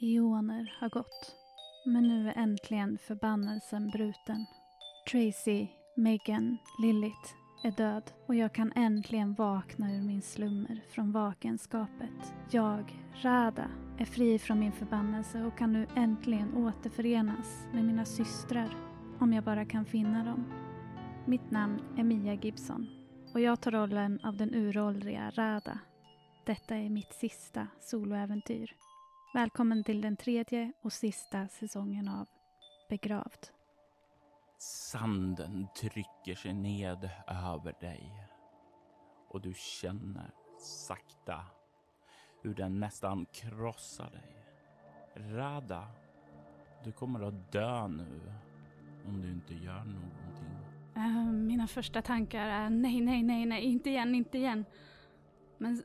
Eoner har gått. Men nu är äntligen förbannelsen bruten. Tracy, Megan, Lilith är död och jag kan äntligen vakna ur min slummer från vakenskapet. Jag, Rada, är fri från min förbannelse och kan nu äntligen återförenas med mina systrar. Om jag bara kan finna dem. Mitt namn är Mia Gibson och jag tar rollen av den uråldriga Rada. Detta är mitt sista soloäventyr. Välkommen till den tredje och sista säsongen av Begravd. Sanden trycker sig ned över dig och du känner sakta hur den nästan krossar dig. Rada, du kommer att dö nu om du inte gör någonting. Uh, mina första tankar är nej, nej, nej, nej, inte igen, inte igen. Men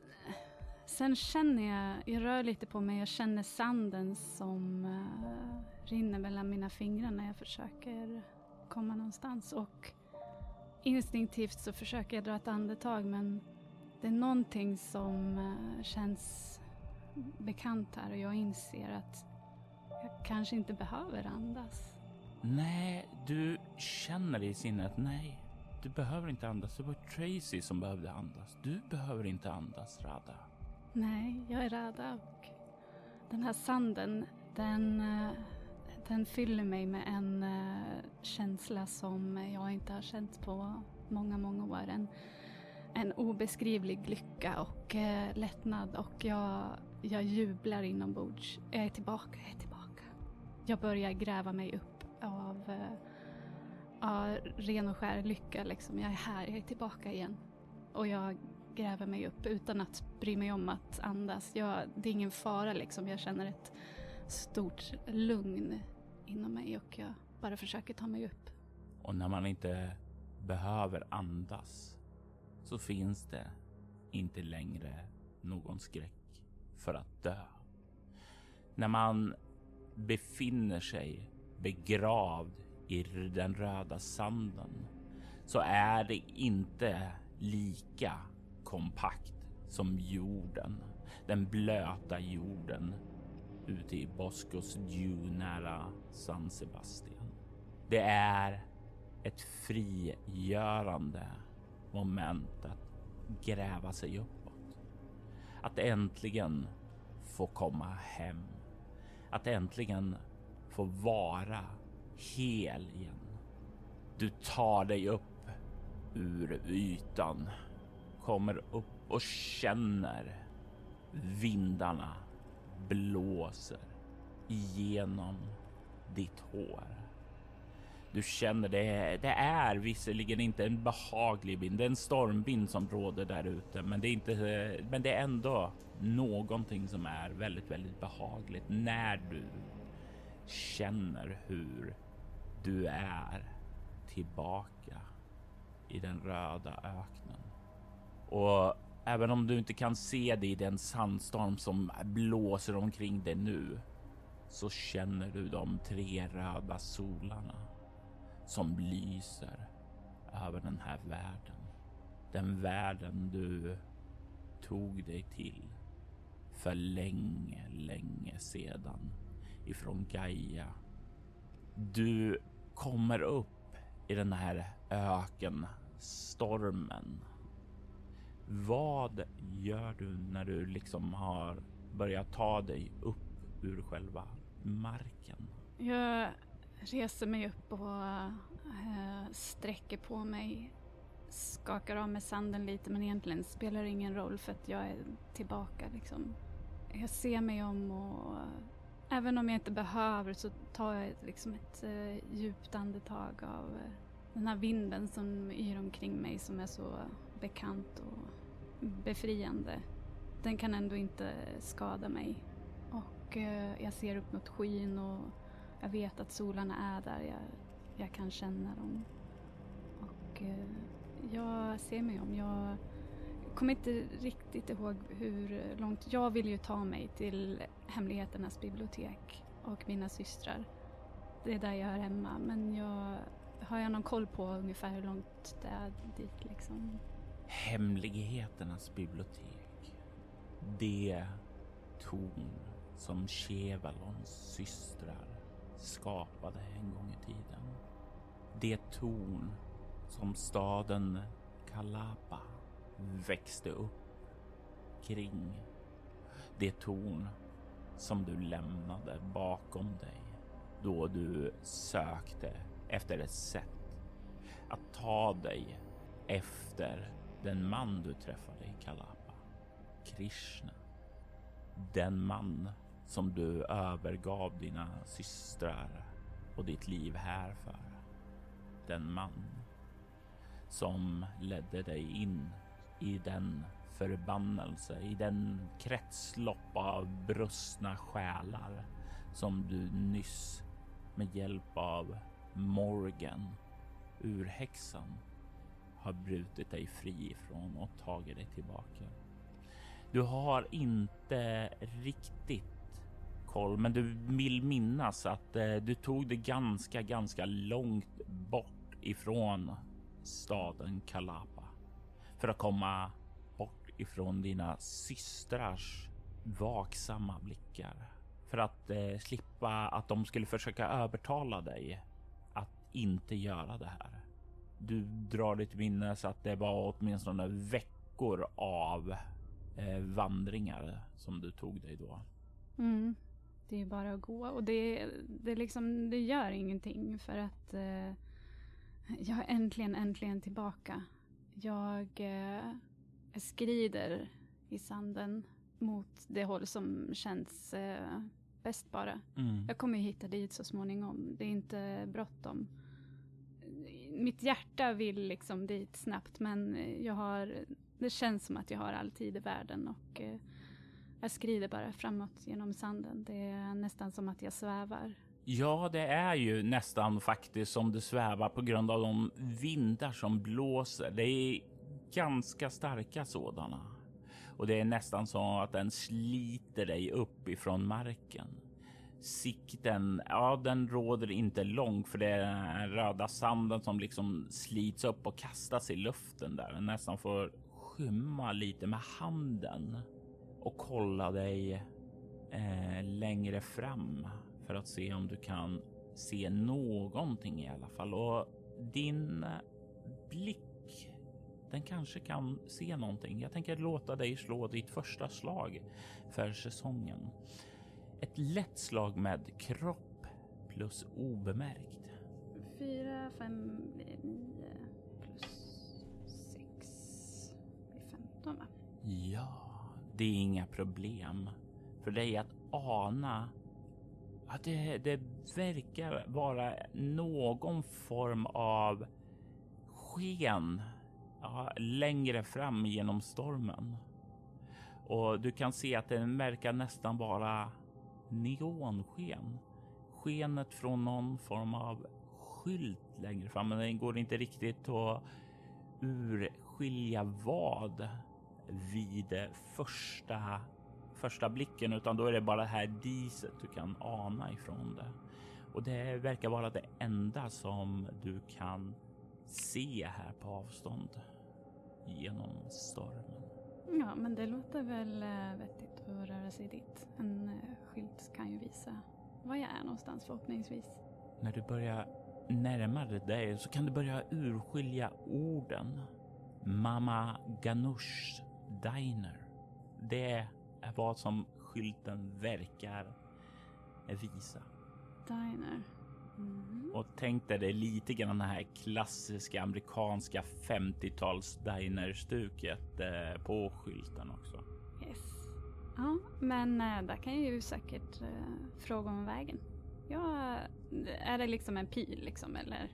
sen känner jag, jag rör lite på mig, jag känner sanden som uh, rinner mellan mina fingrar när jag försöker komma någonstans. Och instinktivt så försöker jag dra ett andetag men det är någonting som uh, känns bekant här och jag inser att jag kanske inte behöver andas. Nej, du känner i sinnet, nej, du behöver inte andas. Det var Tracy som behövde andas. Du behöver inte andas, Rada. Nej, jag är rädd. och den här sanden, den, eh, den fyller mig med en eh, känsla som jag inte har känt på många, många år. En, en obeskrivlig lycka och eh, lättnad och jag, jag jublar inombords. Jag är tillbaka, jag är tillbaka. Jag börjar gräva mig upp av uh, ren och skär lycka. Liksom. Jag är här, jag är tillbaka igen. Och jag gräver mig upp utan att bry mig om att andas. Jag, det är ingen fara liksom. Jag känner ett stort lugn inom mig och jag bara försöker ta mig upp. Och när man inte behöver andas så finns det inte längre någon skräck för att dö. När man befinner sig begravd i den röda sanden så är det inte lika kompakt som jorden. Den blöta jorden ute i Boscos Dew nära San Sebastian. Det är ett frigörande moment att gräva sig uppåt. Att äntligen få komma hem. Att äntligen få vara hel igen. Du tar dig upp ur ytan, kommer upp och känner vindarna blåser igenom ditt hår. Du känner det. Det är visserligen inte en behaglig vind. Det är en stormvind som råder där ute, men det är inte. Men det är ändå någonting som är väldigt, väldigt behagligt när du känner hur du är tillbaka i den röda öknen. Och även om du inte kan se det i den sandstorm som blåser omkring dig nu så känner du de tre röda solarna som lyser över den här världen. Den världen du tog dig till för länge, länge sedan ifrån Gaia. Du kommer upp i den här ökenstormen. Vad gör du när du liksom har börjat ta dig upp ur själva marken? Jag reser mig upp och äh, sträcker på mig. Skakar av mig sanden lite men egentligen spelar det ingen roll för att jag är tillbaka liksom. Jag ser mig om och Även om jag inte behöver så tar jag liksom ett eh, djupt andetag av eh, den här vinden som yr omkring mig som är så bekant och befriande. Den kan ändå inte skada mig. Och eh, jag ser upp mot skyn och jag vet att solarna är där. Jag, jag kan känna dem. Och eh, jag ser mig om. Jag kommer inte riktigt ihåg hur långt. Jag vill ju ta mig till Hemligheternas bibliotek och mina systrar. Det är där jag hör hemma men jag har jag någon koll på ungefär hur långt det är dit liksom? Hemligheternas bibliotek. Det torn som Chevalons systrar skapade en gång i tiden. Det torn som staden Kalapa växte upp kring. Det torn som du lämnade bakom dig då du sökte efter ett sätt att ta dig efter den man du träffade i Kalapa, Krishna. Den man som du övergav dina systrar och ditt liv här för. Den man som ledde dig in i den förbannelse, i den kretslopp av brustna själar som du nyss med hjälp av Morgan, urhäxan, har brutit dig fri ifrån och tagit dig tillbaka. Du har inte riktigt koll, men du vill minnas att eh, du tog det ganska, ganska långt bort ifrån staden Kalapa för att komma bort ifrån dina systrars vaksamma blickar för att eh, slippa att de skulle försöka övertala dig att inte göra det här. Du drar ditt minnes att det var åtminstone veckor av eh, vandringar som du tog dig då. Mm. Det är bara att gå och det, det, liksom, det gör ingenting för att eh, jag är äntligen, äntligen tillbaka. Jag eh, skrider i sanden mot det håll som känns eh, bäst bara. Mm. Jag kommer hitta dit så småningom. Det är inte bråttom. Mitt hjärta vill liksom dit snabbt men jag har, det känns som att jag har all tid i världen och eh, jag skrider bara framåt genom sanden. Det är nästan som att jag svävar. Ja, det är ju nästan faktiskt som du svävar på grund av de vindar som blåser. Det är ganska starka sådana och det är nästan så att den sliter dig upp ifrån marken. Sikten, ja, den råder inte långt för det är den röda sanden som liksom slits upp och kastas i luften där. Den nästan får skymma lite med handen och kolla dig eh, längre fram för att se om du kan se någonting i alla fall. Och din eh, blick den kanske kan se någonting. Jag tänker låta dig slå ditt första slag för säsongen. Ett lätt slag med kropp plus obemärkt. Fyra, fem nio plus sex blir femton va? Ja, det är inga problem för dig att ana att det, det verkar vara någon form av sken ja, längre fram genom stormen. Och du kan se att den verkar nästan vara neonsken. Skenet från någon form av skylt längre fram, men den går inte riktigt att urskilja vad vid första första blicken, utan då är det bara det här diset du kan ana ifrån det. Och det verkar vara det enda som du kan se här på avstånd genom stormen. Ja, men det låter väl eh, vettigt vettigt att röra sig dit. En äh, skylt kan ju visa var jag är någonstans förhoppningsvis. När du börjar närma dig det så kan du börja urskilja orden. Mamma Ganush Diner. Det är vad som skylten verkar visa. Diner. Mm. Och tänk dig det lite grann det här klassiska amerikanska 50-tals diner-stuket eh, på skylten också. Ja, men eh, där kan jag ju säkert eh, fråga om vägen. Ja, är det liksom en pil liksom eller?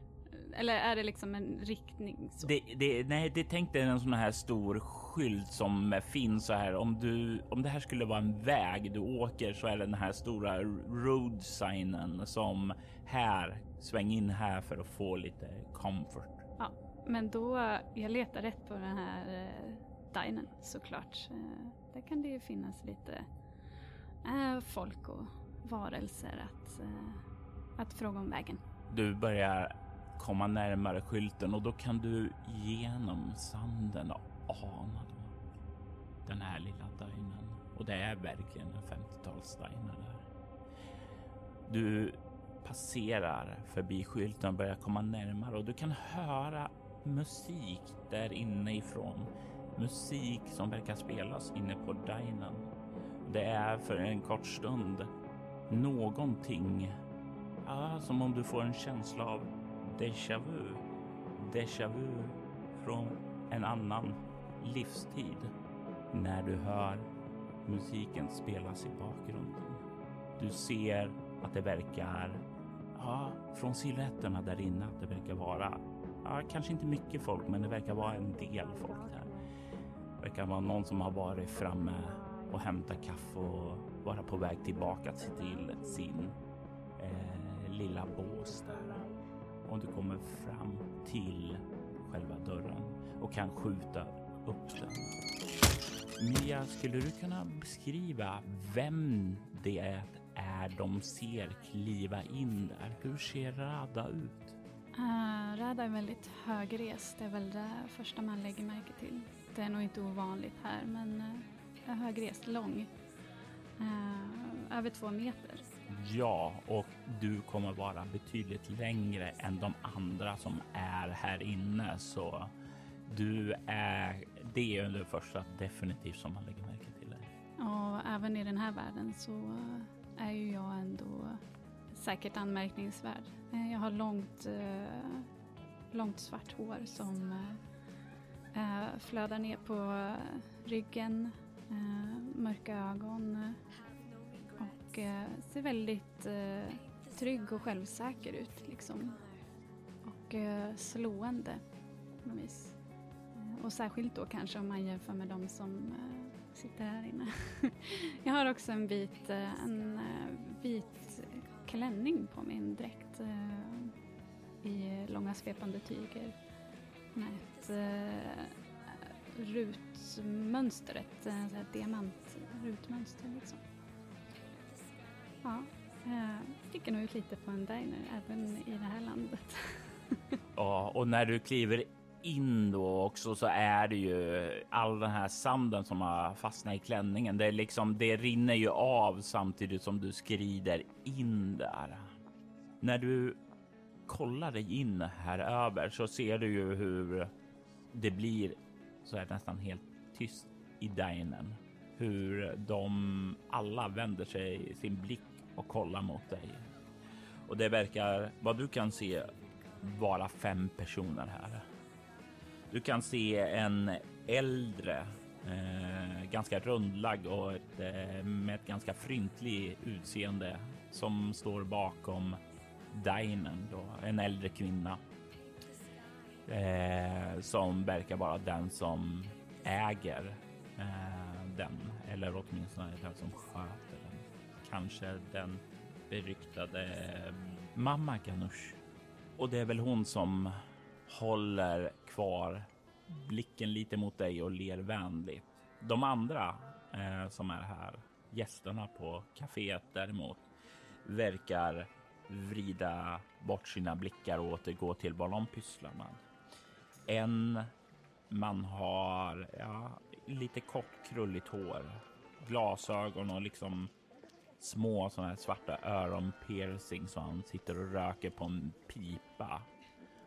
Eller är det liksom en riktning? Så? Det, det, nej, det tänkte en sån här stor skylt som finns så här. Om du, om det här skulle vara en väg du åker så är det den här stora road signen som här, sväng in här för att få lite comfort. Ja, men då, jag letar rätt på den här eh, dinen såklart. Eh, där kan det ju finnas lite eh, folk och varelser att, eh, att fråga om vägen. Du börjar komma närmare skylten och då kan du genom sanden ana då, den här lilla dinen. Och det är verkligen en 50-talsdiner där. Du passerar förbi skylten och börjar komma närmare och du kan höra musik där inifrån. Musik som verkar spelas inne på dinen. Det är för en kort stund någonting, ja, som om du får en känsla av déjà vu. Déjà vu från en annan livstid när du hör musiken spelas i bakgrunden. Du ser att det verkar, ja, från siluetterna där inne, att det verkar vara, ja, kanske inte mycket folk, men det verkar vara en del folk där. Det verkar vara någon som har varit framme och hämtat kaffe och vara på väg tillbaka till sin eh, lilla bås där. Och du kommer fram till själva dörren och kan skjuta upp den. Mia, skulle du kunna beskriva vem det är de ser kliva in där? Hur ser Rada ut? Uh, Rada är väldigt högrest. Det är väl det första man lägger märke till. Det är nog inte ovanligt här, men uh, högrest, lång. Uh, över två meter. Ja, och du kommer vara betydligt längre än de andra som är här inne, så du är det är det första definitivt som man lägger märke till. Dig. Och även i den här världen så är ju jag ändå säkert anmärkningsvärd. Eh, jag har långt, eh, långt svart hår som eh, flödar ner på eh, ryggen, eh, mörka ögon eh, och ser väldigt trygg och självsäker ut liksom. Och slående på något vis. Och särskilt då kanske om man jämför med de som sitter här inne. jag har också en vit, en vit klänning på min dräkt i långa svepande tyger med ett eh, rutmönster, eh, ett uh, diamantrutmönster liksom. Ja, jag sticker nog ut lite på en diner även i det här landet. ja, och när du kliver in då också så är det ju all den här sanden som har fastnat i klänningen. Det är liksom, det rinner ju av samtidigt som du skrider in där. När du kollar dig in här över så ser du ju hur det blir så här nästan helt tyst i dinen. Hur de alla vänder sig sin blick och kollar mot dig. Och det verkar, vad du kan se, vara fem personer här. Du kan se en äldre, eh, ganska rundlagd och ett, eh, med ett ganska fryntlig utseende som står bakom dinen. Då, en äldre kvinna eh, som verkar vara den som äger eh, den eller åtminstone den som sköter den. Kanske den beryktade eh, mamma Ganush. Och det är väl hon som håller kvar blicken lite mot dig och ler vänligt. De andra eh, som är här, gästerna på kaféet däremot, verkar vrida bort sina blickar och återgå till vad de pysslar med. En man har ja, lite kort krulligt hår, glasögon och liksom små sådana här svarta öronpiercing så han sitter och röker på en pipa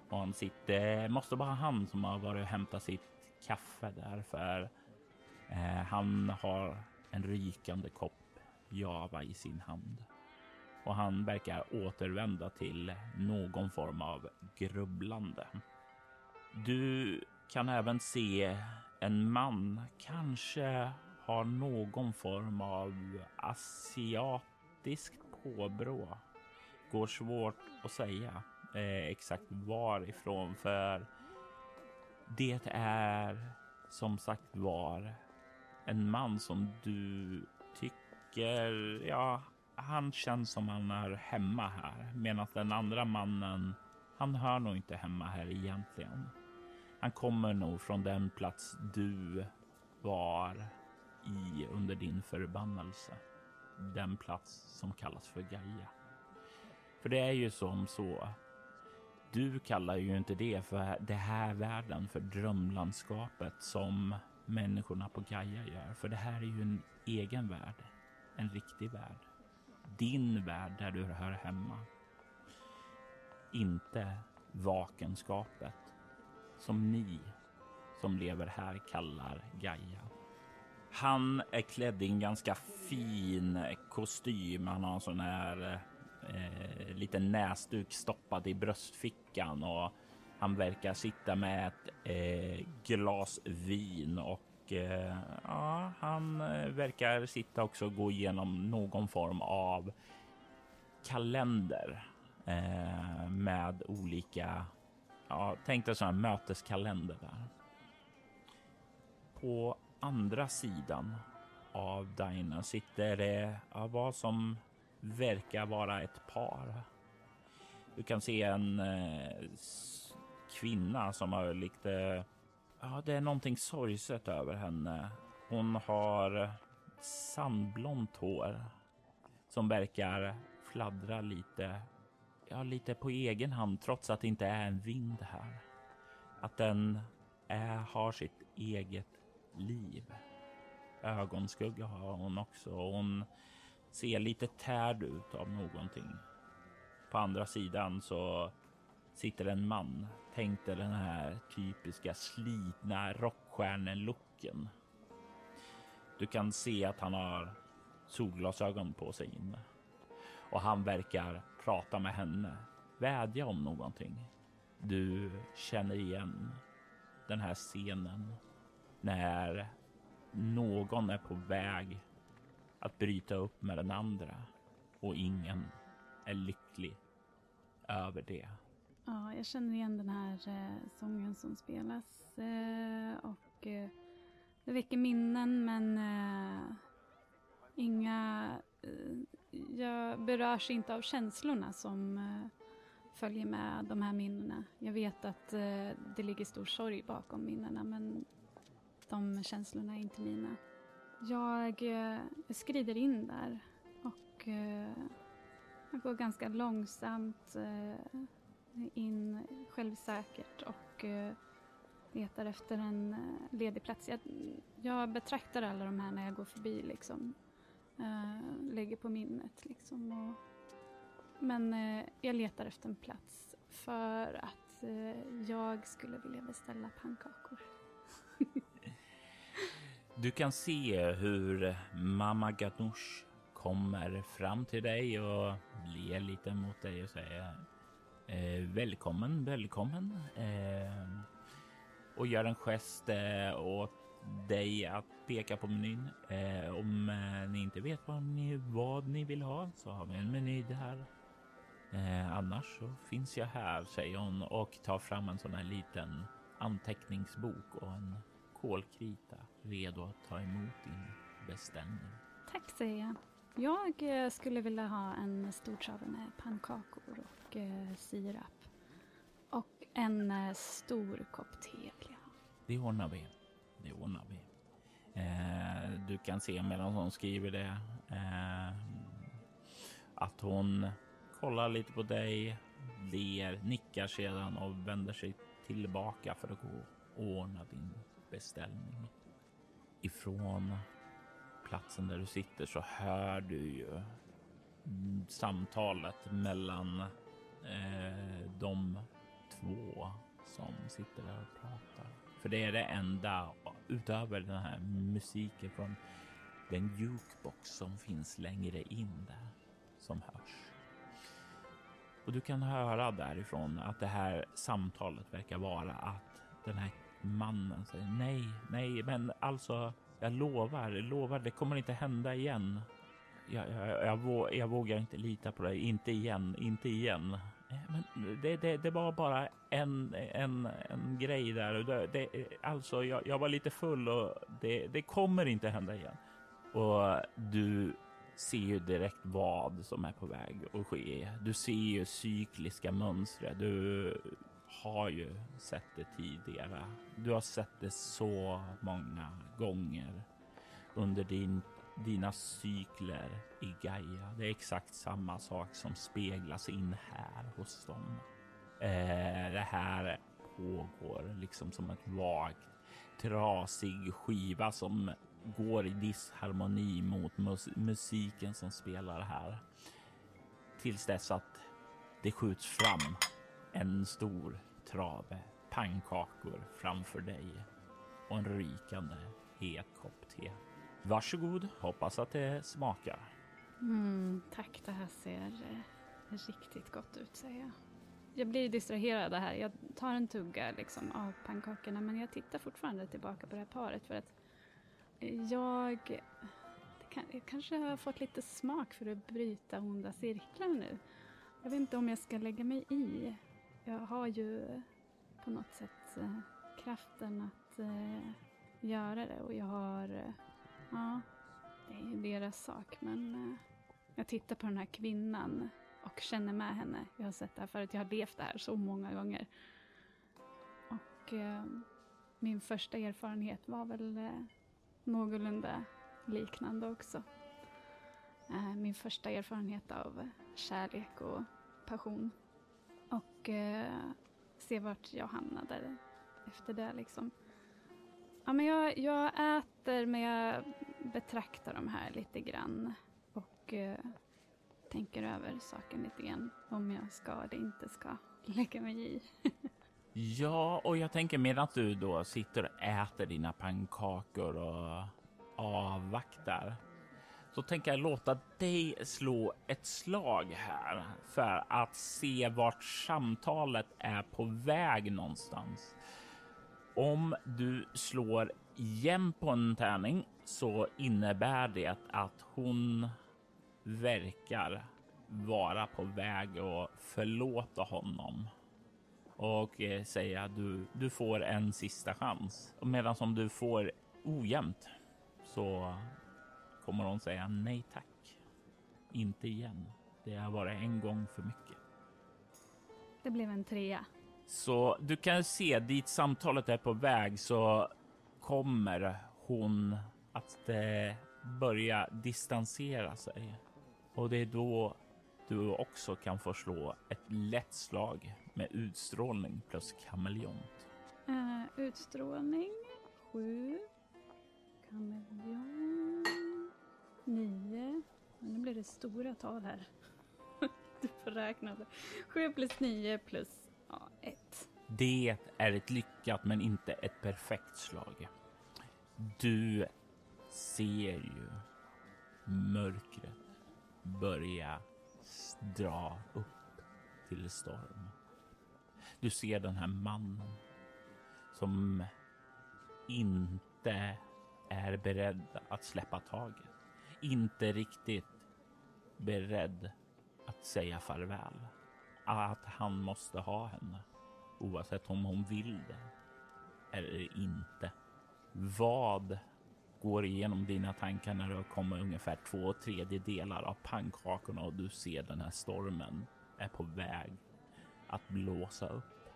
och han sitter, måste vara han som har varit och hämtat sitt kaffe där för eh, han har en rykande kopp java i sin hand. Och han verkar återvända till någon form av grubblande. Du kan även se en man, kanske har någon form av asiatiskt påbrå. Går svårt att säga eh, exakt varifrån för det är som sagt var en man som du tycker, ja, han känns som han är hemma här medan den andra mannen, han hör nog inte hemma här egentligen. Han kommer nog från den plats du var i under din förbannelse. Den plats som kallas för Gaia. För det är ju som så du kallar ju inte det för det här världen, för drömlandskapet som människorna på Gaia gör. För det här är ju en egen värld. En riktig värld. Din värld där du hör hemma. Inte vakenskapet som ni som lever här kallar Gaia. Han är klädd i en ganska fin kostym. Han har en sån här eh, liten näsduk stoppad i bröstfickan och han verkar sitta med ett eh, glas vin och eh, ja, han eh, verkar sitta också och gå igenom någon form av kalender eh, med olika, ja, tänk dig sådana möteskalender där. På andra sidan av Dina sitter det ja, vad som verkar vara ett par. Du kan se en eh, kvinna som har lite, ja det är någonting sorgset över henne. Hon har sandblont hår som verkar fladdra lite, ja lite på egen hand trots att det inte är en vind här. Att den är, har sitt eget liv. Ögonskugga har hon också. Hon ser lite tärd ut av någonting. På andra sidan så sitter en man. Tänk dig den här typiska slitna rockstjärnelooken. Du kan se att han har solglasögon på sig inne och han verkar prata med henne, vädja om någonting. Du känner igen den här scenen när någon är på väg att bryta upp med den andra och ingen är lycklig över det. Ja, jag känner igen den här eh, sången som spelas eh, och eh, det väcker minnen men eh, inga... Eh, jag berörs inte av känslorna som eh, följer med de här minnena. Jag vet att eh, det ligger stor sorg bakom minnena men de känslorna är inte mina. Jag eh, skrider in där och eh, jag går ganska långsamt in självsäkert och eh, letar efter en eh, ledig plats. Jag, jag, betraktar alla de här när jag går förbi liksom. Eh, lägger på minnet liksom. Och, men jag letar efter en plats för att jag skulle vilja beställa pannkakor. du kan se hur mamma Ganoush kommer fram till dig och ler lite mot dig och säger Eh, välkommen, välkommen. Eh, och gör en gest eh, åt dig att peka på menyn. Eh, om eh, ni inte vet vad ni, vad ni vill ha så har vi en meny där. Eh, annars så finns jag här, säger hon och tar fram en sån här liten anteckningsbok och en kolkrita redo att ta emot din beställning. Tack säger jag. Jag eh, skulle vilja ha en stor trave med pannkakor och eh, sirap. Och en eh, stor kopp te vill jag ha. Det ordnar vi. Det ordnar vi. Eh, du kan se medan hon skriver det eh, att hon kollar lite på dig, ler, nickar sedan och vänder sig tillbaka för att gå och ordna din beställning. Ifrån platsen där du sitter så hör du ju mm, samtalet mellan eh, de två som sitter där och pratar. För det är det enda utöver den här musiken från den jukebox som finns längre in där som hörs. Och du kan höra därifrån att det här samtalet verkar vara att den här mannen säger nej, nej, men alltså jag lovar, jag lovar, det kommer inte hända igen. Jag, jag, jag, jag vågar inte lita på dig, inte igen, inte igen. Eh, men det, det, det var bara en, en, en grej där. Det, det, alltså, jag, jag var lite full och det, det kommer inte hända igen. Och du ser ju direkt vad som är på väg att ske. Du ser ju cykliska mönster. Du har ju sett det tidigare. Du har sett det så många gånger under din, dina cykler i Gaia. Det är exakt samma sak som speglas in här hos dem. Eh, det här pågår liksom som ett vagt trasig skiva som går i disharmoni mot mus musiken som spelar här. Tills dess att det skjuts fram en stor trave pannkakor framför dig och en rykande het kopp te. Varsågod, hoppas att det smakar. Mm, tack, det här ser eh, riktigt gott ut säger jag. Jag blir distraherad här. Jag tar en tugga liksom, av pannkakorna men jag tittar fortfarande tillbaka på det här paret för att jag, kan, jag kanske har fått lite smak för att bryta onda cirklar nu. Jag vet inte om jag ska lägga mig i. Jag har ju på något sätt eh, kraften att eh, göra det och jag har, ja, det är ju deras sak men eh, jag tittar på den här kvinnan och känner med henne. Jag har sett det här förut, jag har levt det här så många gånger. Och eh, min första erfarenhet var väl eh, någorlunda liknande också. Eh, min första erfarenhet av kärlek och passion. Och eh, se vart jag hamnade efter det liksom. Ja, men jag, jag äter men jag betraktar de här lite grann och eh, tänker över saken lite grann. Om jag ska eller inte ska lägga mig i. Ja, och jag tänker medan du då sitter och äter dina pannkakor och avvaktar så tänker jag låta dig slå ett slag här för att se vart samtalet är på väg någonstans. Om du slår igen på en tärning så innebär det att hon verkar vara på väg att förlåta honom och eh, säga att du, du får en sista chans. Medan om du får ojämnt så kommer hon säga nej tack. Inte igen. Det har varit en gång för mycket. Det blev en trea. Så du kan se dit samtalet är på väg så kommer hon att eh, börja distansera sig. Och det är då du också kan få slå ett lätt slag med utstrålning plus kameleont. Uh, utstrålning, sju. Kameleont, nio. Nu blir det stora tal här. du får räkna. Det. Sju plus nio plus ja, ett. Det är ett lyckat men inte ett perfekt slag. Du ser ju mörkret börja dra upp till storm. Du ser den här mannen som inte är beredd att släppa taget. Inte riktigt beredd att säga farväl. Att han måste ha henne oavsett om hon vill det eller inte. Vad går igenom dina tankar när du kommer ungefär två tredjedelar av pannkakorna och du ser den här stormen är på väg att blåsa upp.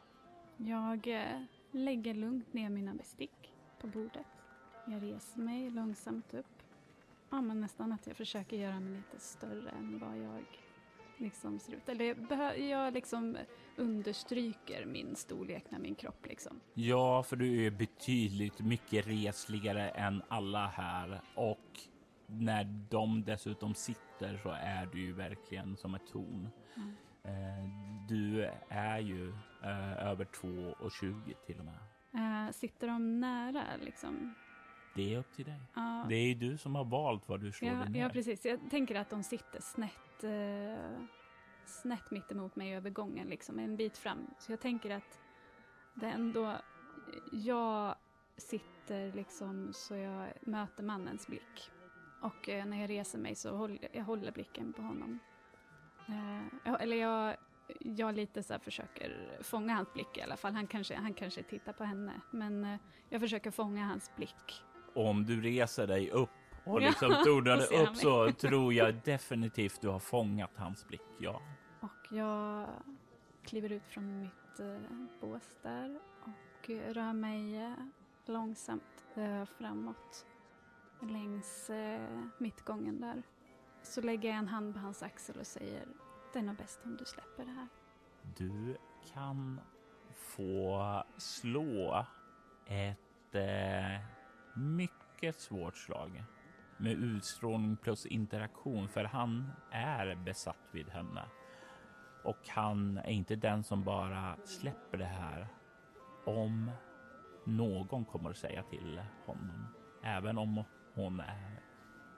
Jag eh, lägger lugnt ner mina bestick på bordet. Jag reser mig långsamt upp. Ja, men nästan att jag försöker göra mig lite större än vad jag liksom ser ut. Eller jag liksom understryker min storlek med min kropp liksom. Ja, för du är betydligt mycket resligare än alla här och när de dessutom sitter så är du ju verkligen som ett torn. Mm. Eh, du är ju eh, över 2,20 till och med. Uh, sitter de nära liksom? Det är upp till dig. Uh, det är ju du som har valt var du slår ja, dig ner. Ja, precis. Jag tänker att de sitter snett, eh, snett mitt emot mig över gången, liksom, en bit fram. Så jag tänker att det är ändå... Jag sitter liksom så jag möter mannens blick. Och eh, när jag reser mig så håller jag håller blicken på honom. Eh, eller jag, jag lite så försöker fånga hans blick i alla fall. Han kanske, han kanske tittar på henne. Men eh, jag försöker fånga hans blick om du reser dig upp och liksom ja, tonar upp så tror jag definitivt du har fångat hans blick. Ja. Och jag kliver ut från mitt eh, bås där och rör mig eh, långsamt eh, framåt längs eh, mittgången där. Så lägger jag en hand på hans axel och säger det är nog bäst om du släpper det här. Du kan få slå ett ett eh, mycket svårt slag med utstrålning plus interaktion, för han är besatt vid henne. Och han är inte den som bara släpper det här om någon kommer att säga till honom. Även om hon är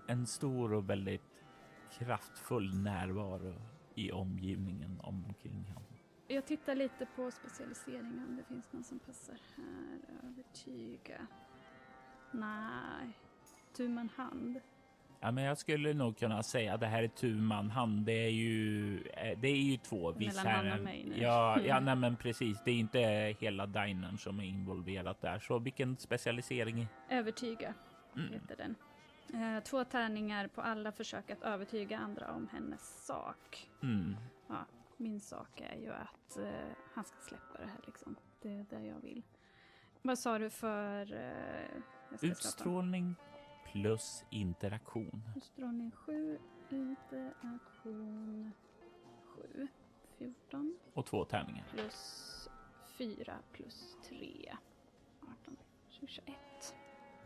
en stor och väldigt kraftfull närvaro i omgivningen omkring honom. Jag tittar lite på specialiseringen. om det finns någon som passar här. Övertyga. Nej. Tu man hand. Ja, men jag skulle nog kunna säga att det här är tu man hand. Det är ju, eh, det är ju två. Mellan och mig nu. Ja, ja nej, men precis. Det är inte hela dinern som är involverat där. Så vilken specialisering? Övertyga mm. heter den. Eh, två tärningar på alla försök att övertyga andra om hennes sak. Mm. Ja, min sak är ju att eh, han ska släppa det här liksom. Det är det jag vill. Vad sa du för... Eh, Utstrålning plus interaktion. Utstrålning 7, interaktion 7. 14. Och två tärningar. Plus 4 plus 3. 18, 21.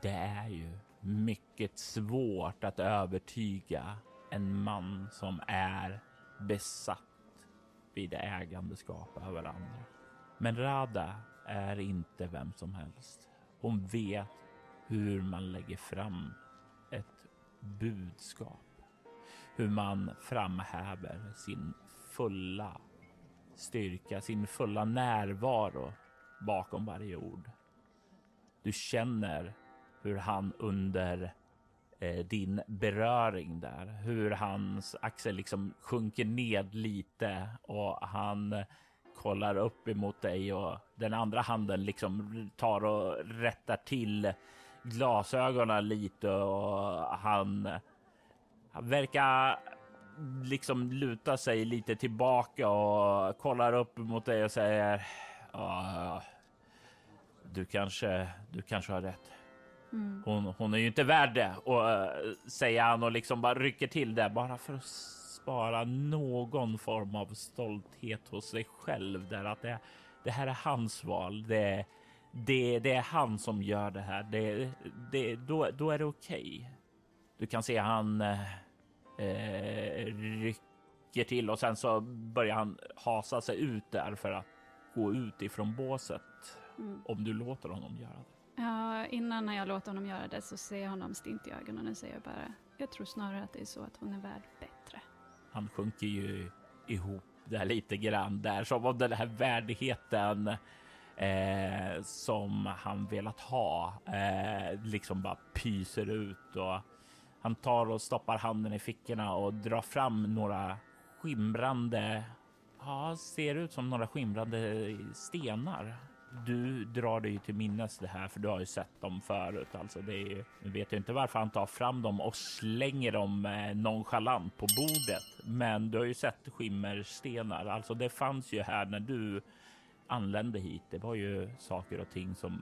Det är ju mycket svårt att övertyga en man som är besatt vid ägandeskap över andra. Men Rada är inte vem som helst. Hon vet hur man lägger fram ett budskap. Hur man framhäver sin fulla styrka, sin fulla närvaro bakom varje ord. Du känner hur han under eh, din beröring där, hur hans axel liksom sjunker ned lite och han kollar upp emot dig och den andra handen liksom tar och rättar till glasögonen lite och han, han verkar liksom luta sig lite tillbaka och kollar upp mot dig och säger ja, du kanske, du kanske har rätt. Mm. Hon, hon är ju inte värd det och uh, säger han och liksom bara rycker till det bara för att spara någon form av stolthet hos sig själv där att det, det här är hans val. Det, det, det är han som gör det här. Det, det, då, då är det okej. Okay. Du kan se han eh, rycker till och sen så börjar han hasa sig ut där för att gå ut ifrån båset. Mm. Om du låter honom göra det. Ja, innan när jag låter honom göra det så ser jag honom stint i ögonen och säger bara jag tror snarare att det är så att hon är värd bättre. Han sjunker ju ihop där lite grann där som om den här värdigheten eh, som han velat ha eh, liksom bara pyser ut och han tar och stoppar handen i fickorna och drar fram några skimrande, ja, ser ut som några skimrande stenar. Du drar dig till minnes det här för du har ju sett dem förut. Alltså det är, ju... nu vet jag inte varför han tar fram dem och slänger dem eh, nonchalant på bordet. Men du har ju sett skimmerstenar. Alltså det fanns ju här när du anlände hit. Det var ju saker och ting som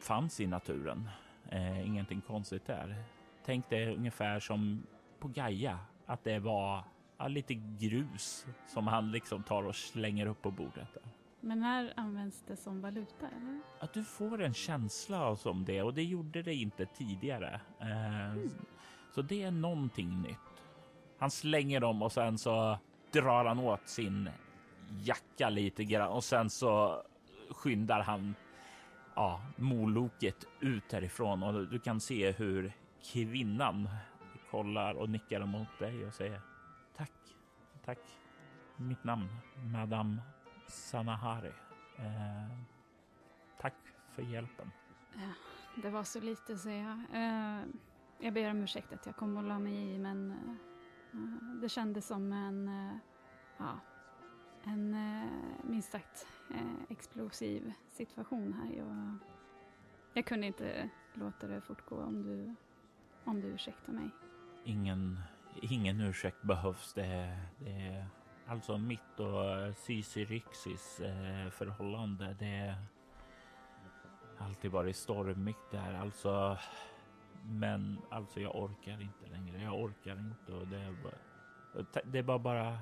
fanns i naturen. Eh, ingenting konstigt där. Tänk dig ungefär som på Gaia, att det var ja, lite grus som han liksom tar och slänger upp på bordet. Där. Men här används det som valuta? Eller? Att du får en känsla som det och det gjorde det inte tidigare. Eh, mm. Så det är någonting nytt. Han slänger dem och sen så drar han åt sin jacka lite grann och sen så skyndar han ja, moloket ut härifrån och du kan se hur kvinnan kollar och nickar mot dig och säger tack, tack. Mitt namn, Madame Sanahari. Eh, tack för hjälpen. Det var så lite, säger jag. Eh, jag ber om ursäkt att jag kom och la mig i, men eh, det kändes som en eh, ja, en eh, minst sagt eh, explosiv situation här. Jag, jag kunde inte låta det fortgå om du, om du ursäktar mig. Ingen, ingen ursäkt behövs. Det, det är alltså mitt och eh, Cici Rixis eh, förhållande. Det har alltid varit stormigt där. Alltså, men alltså jag orkar inte längre. Jag orkar inte och det är det var bara,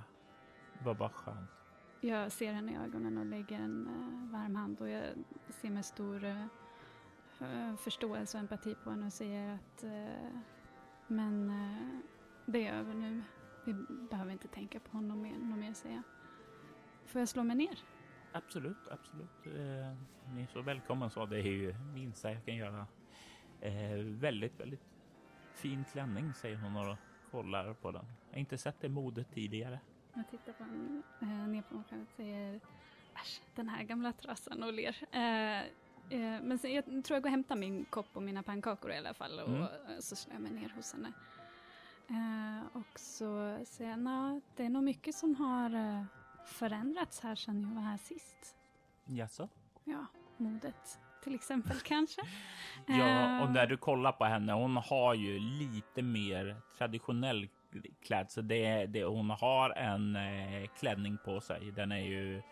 var bara skönt. Jag ser henne i ögonen och lägger en uh, varm hand och jag ser med stor uh, förståelse och empati på henne och säger att men det är över nu. Vi behöver inte tänka på honom mer, något mer säger jag. Får jag slå mig ner? Absolut, absolut. Eh, ni är så välkommen så. Det är ju minsta jag kan göra. Eh, väldigt, väldigt fin klänning säger hon och kollar på den. Jag har inte sett det modet tidigare. Jag tittar på en, eh, ner på själv och säger äsch, den här gamla trasan och ler. Eh, eh, men sen, jag tror jag går och hämtar min kopp och mina pannkakor i alla fall och Mm. så slår jag mig ner hos henne. Eh, och så säger jag, "Nå, det är nog mycket som har eh, förändrats här sedan jag var här sist. Jaså? Ja, modet till exempel kanske. Ja, och Eh, när du kollar på henne, hon har ju lite mer traditionell så Det, det, hon har en eh, klänning på sig. Den är ju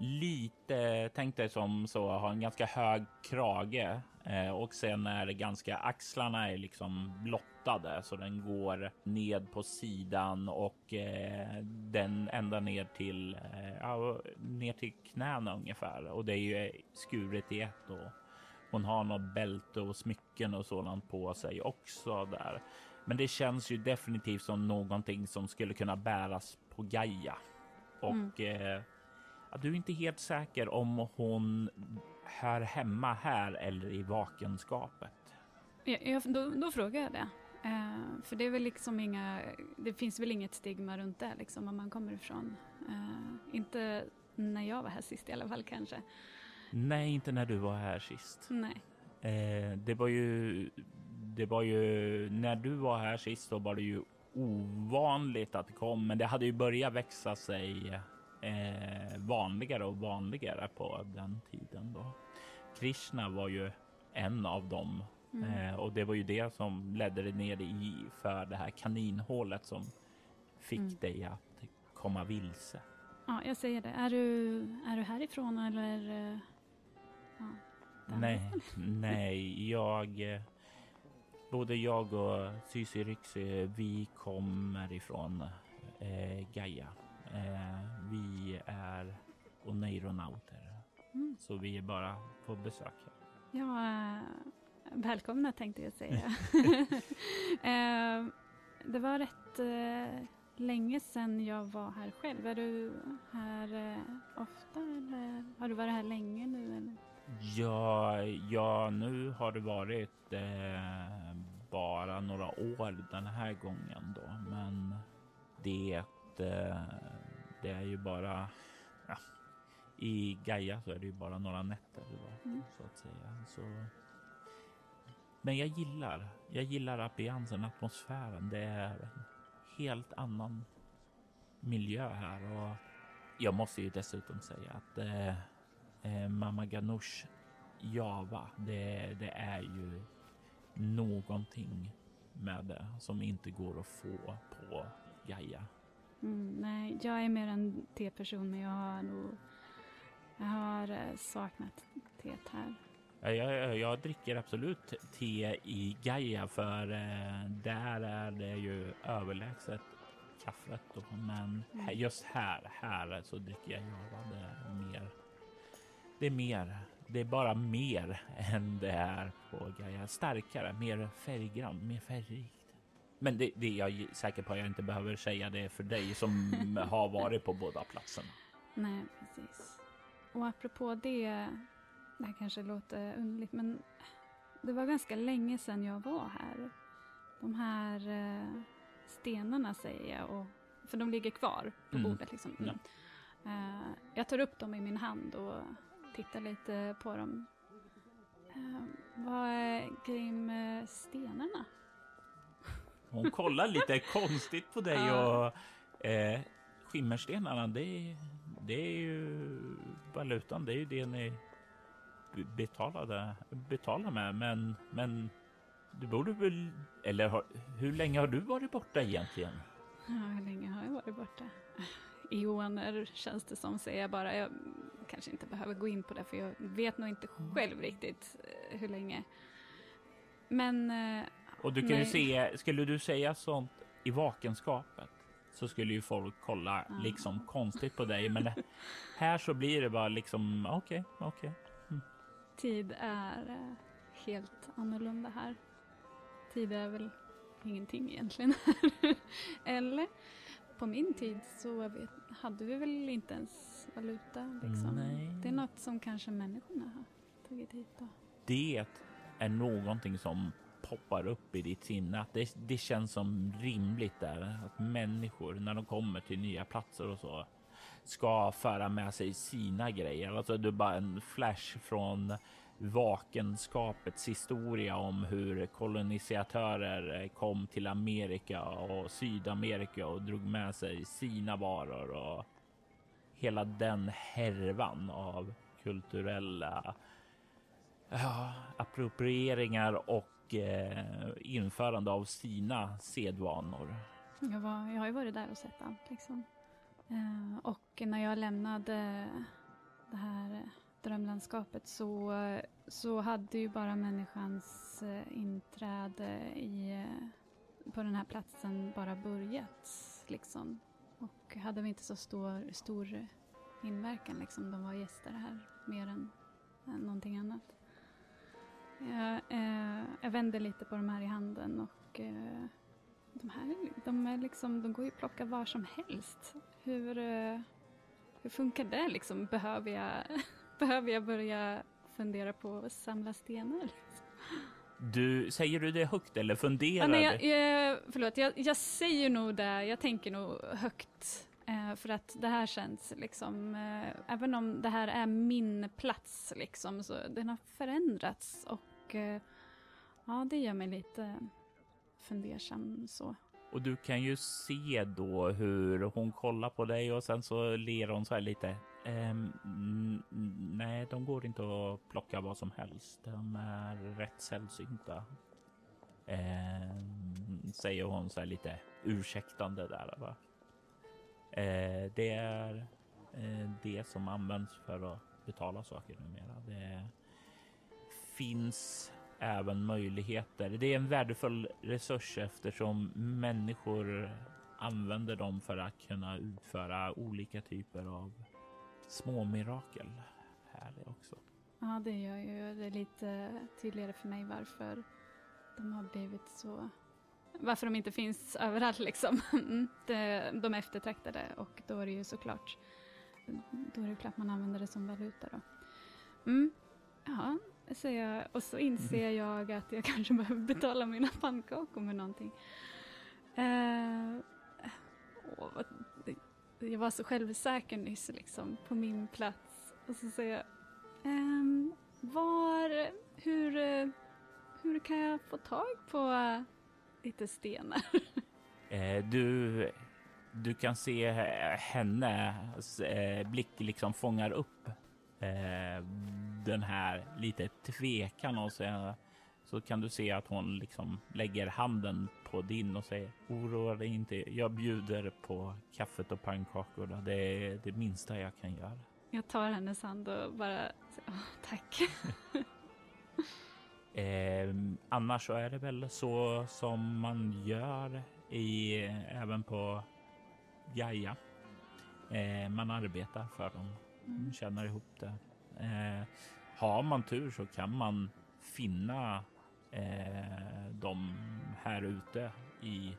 lite, tänk dig som så, har en ganska hög krage eh, och sen är det ganska, axlarna är liksom blottade så den går ned på sidan och eh, den ända ner till, eh, ja, ner till knäna ungefär och det är ju eh, skuret i ett då hon har något bälte och smycken och sådant på sig också där. Men det känns ju definitivt som någonting som skulle kunna bäras på Gaia. Och eh, ja, du är inte helt säker om hon hör hemma här eller i vakenskapet. Ja, ja, då, då frågar jag det. Eh, för det är väl liksom inga, det finns väl inget stigma runt det liksom var man kommer ifrån. Eh, inte när jag var här sist i alla fall kanske. Nej, inte när du var här sist. Nej. Eh, det var ju, det var ju när du var här sist, då var det ju ovanligt att det kom, men det hade ju börjat växa sig eh, vanligare och vanligare på den tiden då. Krishna var ju en av dem Mm. eh, och det var ju det som ledde dig ner i för det här kaninhålet som fick Mm. dig att komma vilse. Ja, jag säger det. Är du, är du härifrån eller? Nej, nej, jag... Både jag och Sysi Ryxy, vi kommer ifrån eh, Gaia. Eh, vi är oneironauter, Mm. så vi är bara på besök här. Ja, eh, välkomna tänkte jag säga. Eh, det var rätt eh, länge sedan jag var här själv. Är du här eh, ofta eller har du varit här länge nu? Eller? Ja, ja, nu har det varit eh, bara några år den här gången då, men det, eh, det är ju bara ja, i Gaia så är det ju bara några nätter då, Mm. så att säga. Så. Men jag gillar, jag gillar ambiansen, atmosfären. Det är en helt annan miljö här och jag måste ju dessutom säga att eh, eh, Mama Ganoush Java, det, det är ju någonting med det som inte går att få på Gaia. Mm, nej, jag är mer en teperson men jag har nog jag har eh, saknat teet här. Ja, Jag, jag dricker absolut te i Gaia för eh, där är det ju överlägset kaffet. Då. Men Mm. just här, här så dricker jag Java. Det mer. Det är mer. Det är bara mer än det är på Gaia. Starkare, mer färggrann, mer färgrikt. Men det, det är jag säker på att jag inte behöver säga det för dig som har varit på båda platserna. Nej, precis. Och apropå det, det här kanske låter underligt men det var ganska länge sedan jag var här. De här eh, stenarna säger jag, och, för de ligger kvar på Mm. bordet. Liksom. Mm. Eh, jag tar upp dem i min hand och tittar lite på dem. Eh, vad är grejen med stenarna? Hon kollar lite konstigt på dig och eh, skimmerstenarna, det, är- det är ju valutan. Det är ju det ni be- betalade, betalar med. Men, men du borde väl, eller har, hur länge har du varit borta egentligen? Ja, hur länge har jag varit borta? Eoner känns det som, säger jag bara. Jag kanske inte behöver gå in på det, för jag vet nog inte själv riktigt eh, hur länge. Men eh, Och du kan ju Nej. se, skulle du säga sånt i vakenskapet så skulle ju folk kolla Ja. liksom konstigt på dig. Men här så blir det bara liksom okej, okej. tid är eh, helt annorlunda här. Tid är väl ingenting egentligen. Eller? På min tid så vet, hade vi väl inte ens valuta. Liksom. Nej. Det är något som kanske människorna har tagit hit. Då. Det är någonting som poppar upp i ditt sinne. Att det, det känns som rimligt där att människor när de kommer till nya platser och så ska föra med sig sina grejer. Alltså det är bara en flash från vakenskapets historia om hur kolonisatörer kom till Amerika och Sydamerika och drog med sig sina varor och hela den härvan av kulturella ja, approprieringar och eh, införande av sina sedvanor. Jag, var, jag har ju varit där och sett allt. Liksom. Eh, och när jag lämnade det här drömlandskapet så, så hade ju bara människans eh, inträde i, eh, på den här platsen bara börjat. Liksom. Och hade vi inte så stor, stor inverkan. Liksom. De var gäster här mer än, än någonting annat. Jag, eh, jag vände lite på de här i handen och eh, de här de är liksom, de går ju att plocka var som helst. Hur, eh, hur funkar det liksom? Behöver jag, behöver jag börja fundera på att samla stenar? Liksom? Du, säger du det högt eller funderar Ja, nej, du? jag, eh, förlåt, jag, jag säger nog det, jag tänker nog högt. Eh, för att det här känns liksom, eh, även om det här är min plats liksom, så den har förändrats och ja, det gör mig lite fundersam så. Och du kan ju se då hur hon kollar på dig och sen så ler hon så här lite. Ehm, nej, de går inte att plocka vad som helst. De är rätt sällsynta. Ehm, säger hon så här lite ursäktande där. Va? Ehm, det är eh, det som används för att betala saker numera. Det finns även möjligheter. Det är en värdefull resurs eftersom människor använder dem för att kunna utföra olika typer av små mirakel här också. Ja, det gör ju det lite tydligare för mig varför de har blivit så... Varför de inte finns överallt liksom. Mm, de är eftertraktade och då är det ju såklart... Då är det klart man använder det som valuta då. Mm, ja, säger jag. Och så inser jag att jag kanske behöver betala mina pannkakor med någonting. Eh, åh, vad, jag var så självsäker nyss liksom, på min plats. Och så säger jag Ehm, var, hur, hur kan jag få tag på lite stenar? Eh, du, du kan se hennes eh, blick liksom fångar upp eh, den här lite tvekan och så, så kan du se att hon liksom lägger handen på din och säger oroa dig inte. Jag bjuder på kaffet och pannkakorna. Det är det minsta jag kan göra. Jag tar hennes hand och bara, "Åh, tack. Eh, annars så är det väl så som man gör i, även på Gaia. Eh, man arbetar för dem, Mm. tjänar ihop det. Eh, har man tur så kan man finna eh, dem här ute i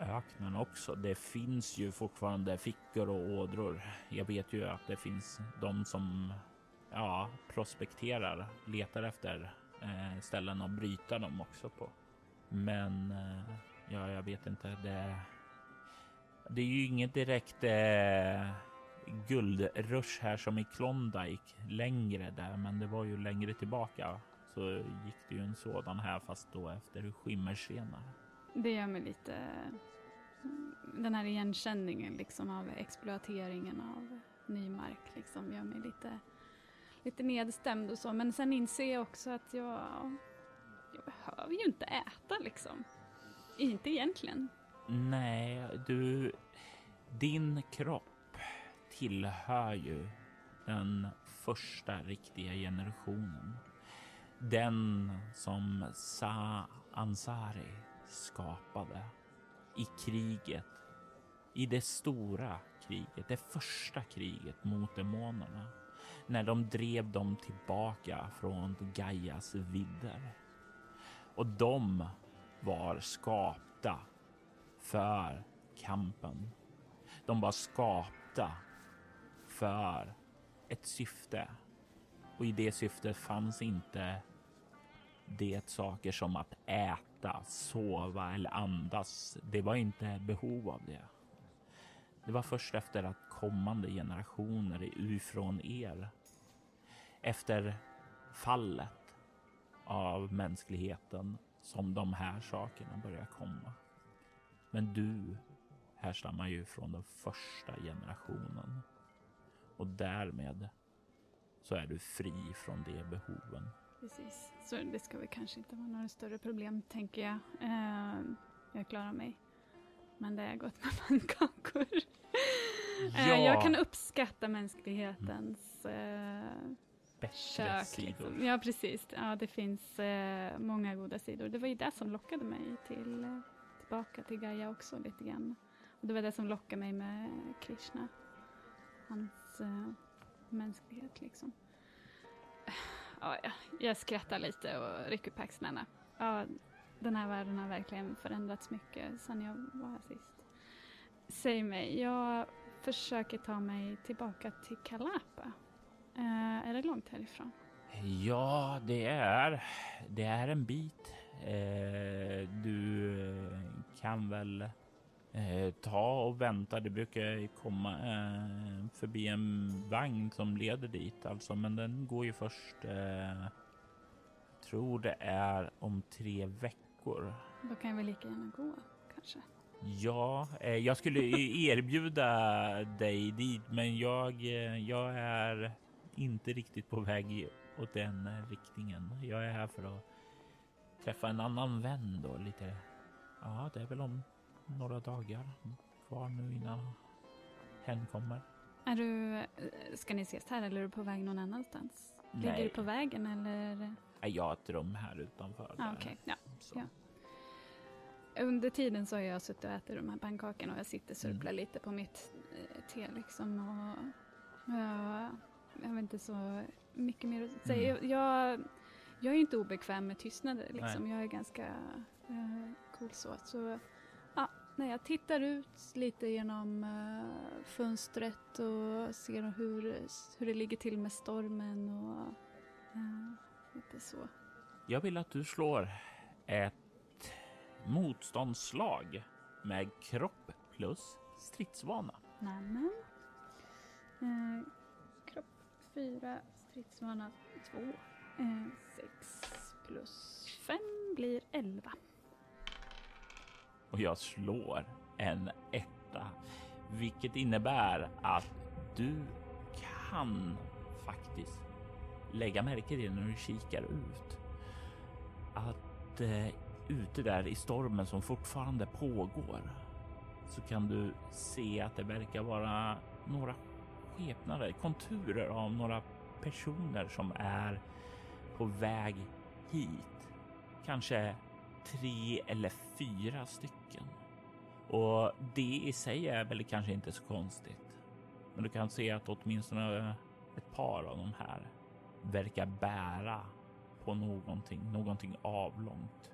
öknen också. Det finns ju fortfarande fickor och ådror. Jag vet ju att det finns de som ja, prospekterar, letar efter eh, ställen att bryta dem också på. Men eh, ja, jag vet inte. Det, det är ju inget direkt eh, guldrush här som i Klondike längre där, men det var ju längre tillbaka så gick det ju en sådan här fast då efter skimmerstenar. Det gör mig lite, den här igenkänningen liksom av exploateringen av ny mark liksom gör mig lite, lite nedstämd och så. Men sen inser jag också att jag, jag behöver ju inte äta liksom. Inte egentligen. Nej, du, din kropp tillhör ju den första riktiga generationen. Den som Sa Ansari skapade i kriget, i det stora kriget, det första kriget mot demonerna. när de drev dem tillbaka från Gaias vidder. Och de var skapta för kampen. De var skapta för ett syfte. Och i det syftet fanns inte det saker som att äta, sova eller andas. Det var inte behov av det. Det var först efter att kommande generationer ifrån er, efter fallet av mänskligheten, som de här sakerna börjar komma. Men du härstammar ju från den första generationen och därmed så är du fri från de behoven. Precis, så det ska väl kanske inte vara några större problem tänker jag. Eh, jag klarar mig. Men det är gott med pannkakor. Eh, Ja. jag kan uppskatta mänsklighetens eh, Bättre kök. sidor. Liksom. Ja, precis. Ja, det finns eh, många goda sidor. Det var ju det som lockade mig till, tillbaka till Gaia också lite grann. Och det var det som lockade mig med Krishna. Hans eh, mänsklighet liksom. Ja, jag skrattar lite och rycker på axlarna. Ja, den här världen har verkligen förändrats mycket sedan jag var här sist. Säg mig, jag försöker ta mig tillbaka till Kalapa. Eh, är det långt härifrån? Ja, det är, det är en bit. Eh, du kan väl eh, ta och vänta. Det brukar komma eh, förbi en vagn som leder dit alltså, men den går ju först. Eh, tror det är om tre veckor. Då kan väl lika gärna gå, kanske. Ja, eh, jag skulle erbjuda dig dit, men jag, eh, jag är inte riktigt på väg åt den riktningen. Jag är här för att träffa en annan vän då lite. Ja, det är väl om några dagar kvar nu innan hen kommer. Är du, eh, ska ni ses här eller är du på väg någon annanstans? Ligger Nej. du på vägen eller? Jag har ett rum här utanför. Ah, Okej, ja. ja. Under tiden så har jag suttit och ätit de här pannkakorna och jag sitter och surplar lite på mitt eh, te liksom. Och, ja, jag har inte så mycket mer att säga. Mm. Jag, jag är inte obekväm med tystnader liksom. Nej. Jag är ganska eh, cool så. så när jag tittar ut lite genom eh, fönstret och ser hur, hur det ligger till med stormen och eh, lite så. Jag vill att du slår ett motståndsslag med kropp plus stridsvana. Nämen. Eh, kropp 4, stridsvana 2. Eh, 6 plus 5 blir 11 och jag slår en etta, vilket innebär att du kan faktiskt lägga märke till när du kikar ut att eh, ute där i stormen som fortfarande pågår så kan du se att det verkar vara några skepnader, konturer av några personer som är på väg hit. Kanske tre eller fyra stycken. Och det i sig är väl kanske inte så konstigt. Men du kan se att åtminstone ett par av de här verkar bära på någonting, någonting avlångt.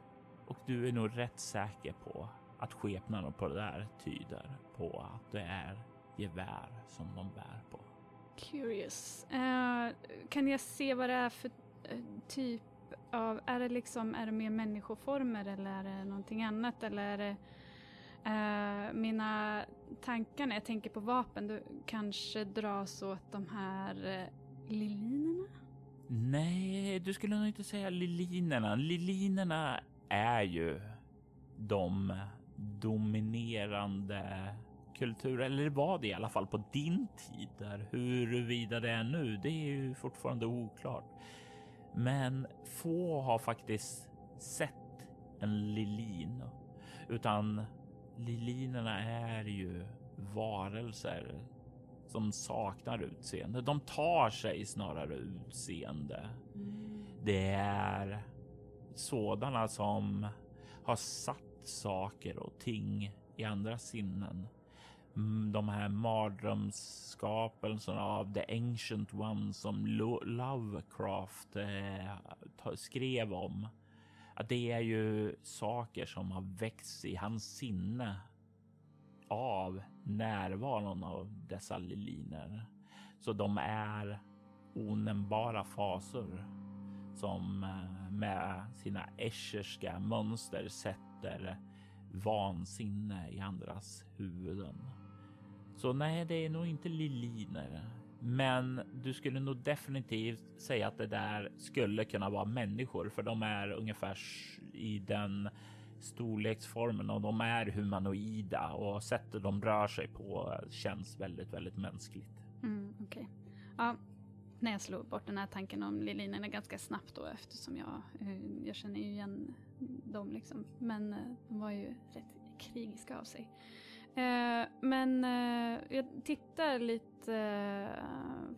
Och du är nog rätt säker på att skepnaden på det där tyder på att det är gevär som de bär på. Curious. Uh, kan jag se vad det är för uh, typ av... Är det liksom är det mer människoformer eller är det någonting annat? Eller är det eh, mina tankar när jag tänker på vapen du kanske dras åt de här eh, lilinerna? Nej, du skulle nog inte säga lilinerna. Lilinerna är ju de dominerande kulturer, eller var det i alla fall på din tid. Där. Huruvida det är nu, det är ju fortfarande oklart. Men få har faktiskt sett en lilin, utan lilinerna är ju varelser som saknar utseende. De tar sig snarare utseende. Det är sådana som har satt saker och ting i andra sinnen de här mardrömsskapelserna av The Ancient One som Lovecraft eh, skrev om. Att det är ju saker som har växt i hans sinne av närvaron av dessa liliner. Så de är onämnbara faser som eh, med sina escherska mönster sätter vansinne i andras huvuden. Så nej, det är nog inte liliner. Men du skulle nog definitivt säga att det där skulle kunna vara människor, för de är ungefär i den storleksformen och de är humanoida och sättet de rör sig på känns väldigt, väldigt mänskligt. Mm, Okej. Okay. Ja, när jag slog bort den här tanken om lilinerna ganska snabbt då eftersom jag, eh, jag känner ju igen dem liksom. Men eh, de var ju rätt krigiska av sig. Eh, men jag tittar lite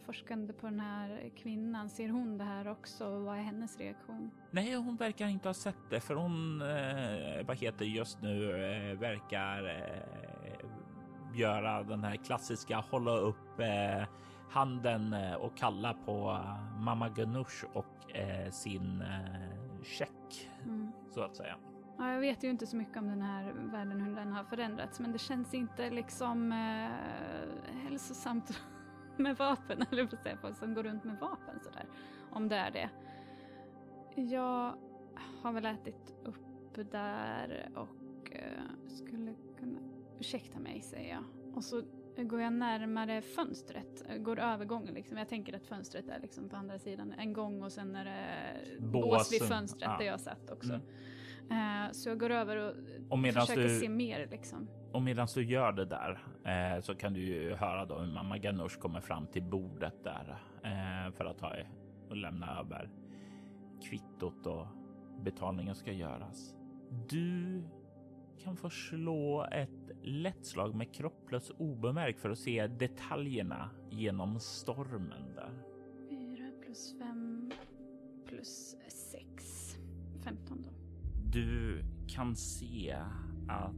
forskande på den här kvinnan. Ser hon det här också? Vad är hennes reaktion? Nej, hon verkar inte ha sett det för hon, vad heter just nu, verkar göra den här klassiska hålla upp handen eh, och kalla på eh, mamma Ganush och eh, sin check mm. så att säga. Ja, jag vet ju inte så mycket om den här världen, hur den har förändrats, men det känns inte liksom eh, hälsosamt med vapen, eller på säga, folk som går runt med vapen sådär. Om det är det. Jag har väl ätit upp där och eh, skulle kunna... Ursäkta mig, säger jag. Och så går jag närmare fönstret, går övergången liksom. Jag tänker att fönstret är liksom på andra sidan en gång och sen är det bås vid fönstret ja. där jag satt också. Mm. Uh, så jag går över och, och försöker du, se mer liksom. Och medan du gör det där uh, så kan du ju höra då hur mamma Ganush kommer fram till bordet där uh, för att ta och lämna över kvittot och betalningen ska göras. Du kan få slå ett lätt slag med kropplös obemärkt för att se detaljerna genom stormen där. 4 plus 5 plus 6. 15 då. Du kan se att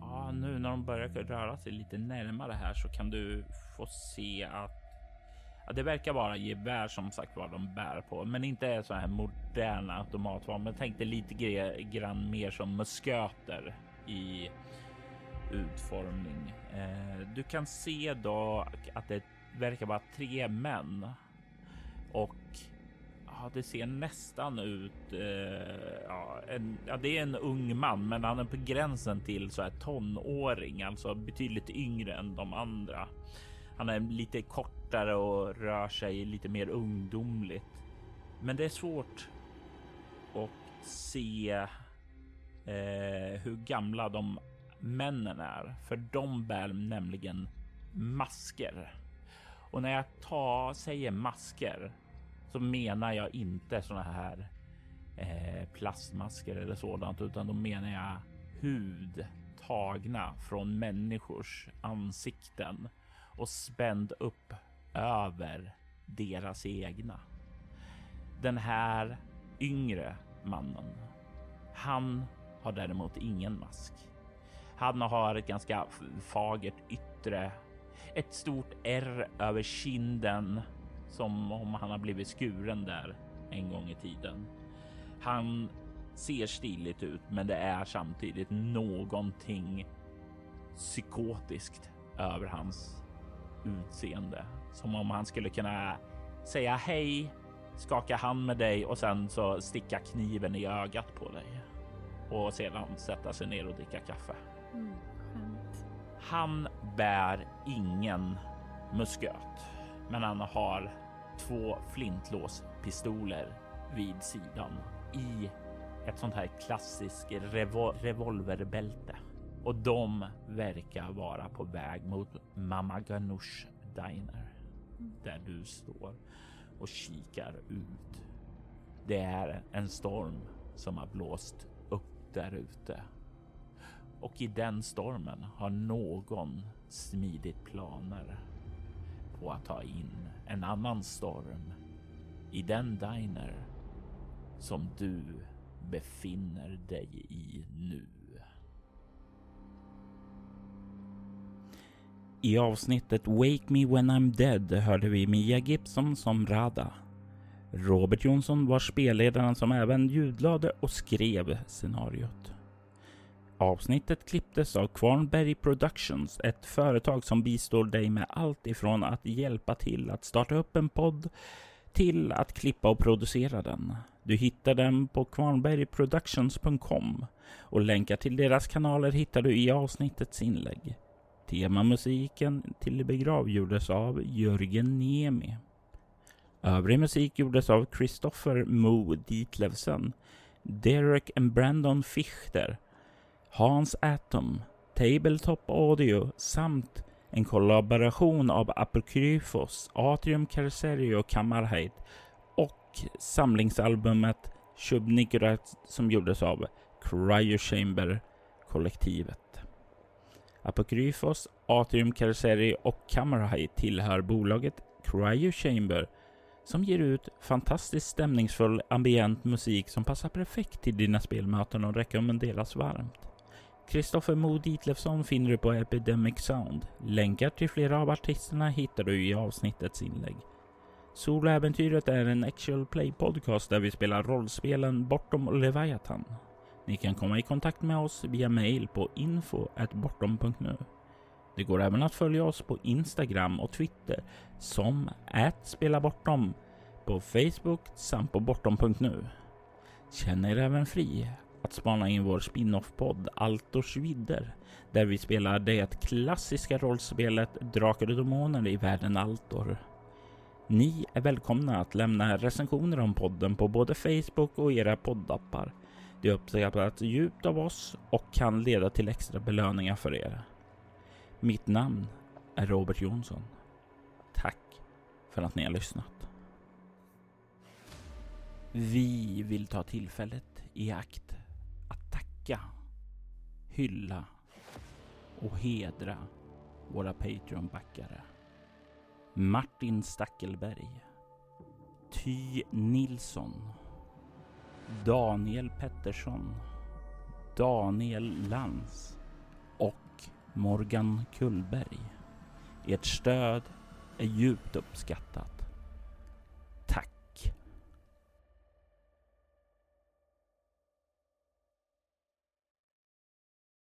ja, nu när de börjar röra sig lite närmare här så kan du få se att Ja, det verkar vara gevär som sagt var de bär på, men inte så här moderna automatvapen. Men tänk dig lite grann mer som musköter i utformning. Eh, du kan se då att det verkar vara tre män och ja, det ser nästan ut. Eh, ja, en, ja, det är en ung man, men han är på gränsen till så här tonåring, alltså betydligt yngre än de andra. Han är lite kortare och rör sig lite mer ungdomligt. Men det är svårt att se eh, hur gamla de männen är, för de bär nämligen masker. Och när jag tar, säger masker så menar jag inte såna här eh, plastmasker eller sådant, utan då menar jag hud tagna från människors ansikten och spänd upp över deras egna. Den här yngre mannen, han har däremot ingen mask. Han har ett ganska fagert yttre, ett stort R över kinden som om han har blivit skuren där en gång i tiden. Han ser stiligt ut, men det är samtidigt någonting psykotiskt över hans utseende. Som om han skulle kunna säga hej, skaka hand med dig och sen så sticka kniven i ögat på dig. Och sedan sätta sig ner och dricka kaffe. Mm, han bär ingen musköt, men han har två flintlåspistoler vid sidan i ett sånt här klassiskt revol revolverbälte. Och de verkar vara på väg mot Mama Ganoush Diner där du står och kikar ut. Det är en storm som har blåst upp där ute. Och i den stormen har någon smidit planer på att ta in en annan storm i den diner som du befinner dig i nu. I avsnittet Wake Me When I'm Dead hörde vi Mia Gibson som Rada. Robert Jonsson var spelledaren som även ljudlade och skrev scenariot. Avsnittet klipptes av Kvarnberg Productions, ett företag som bistår dig med allt ifrån att hjälpa till att starta upp en podd till att klippa och producera den. Du hittar den på kvarnbergproductions.com och länkar till deras kanaler hittar du i avsnittets inlägg. Temamusiken till Begrav gjordes av Jörgen Niemi. Övrig musik gjordes av Christopher Mo Ditlevsen, Derek and Brandon Fichter, Hans Atom, Tabletop Audio samt en kollaboration av Apokryfos, Atrium Carcerio och Kammarheit och samlingsalbumet Shubnikurat som gjordes av Cryo Chamber kollektivet. Apokryfos, Atrium Carcerio och Kammarheit tillhör bolaget Cryo Chamber som ger ut fantastiskt stämningsfull ambient musik som passar perfekt till dina spelmöten och rekommenderas varmt. Kristoffer Mo Ditlevsson finner du på Epidemic Sound. Länkar till flera av artisterna hittar du i avsnittets inlägg. Soloäventyret är en actual play podcast där vi spelar rollspelen Bortom och Leviathan. Ni kan komma i kontakt med oss via mail på info.bortom.nu. Det går även att följa oss på Instagram och Twitter som @spelabortom på Facebook samt på bortom.nu. Känn er även fri att spana in vår spin-off-podd Altors vidder där vi spelar det klassiska rollspelet Drakar och Demoner i världen Altor. Ni är välkomna att lämna recensioner om podden på både Facebook och era poddappar. Det uppskattas djupt av oss och kan leda till extra belöningar för er. Mitt namn är Robert Jonsson. Tack för att ni har lyssnat. Vi vill ta tillfället i akt tacka, hylla och hedra våra Patreon-backare. Martin Stackelberg, Ty Nilsson, Daniel Pettersson, Daniel Lans och Morgan Kullberg. Ert stöd är djupt uppskattat.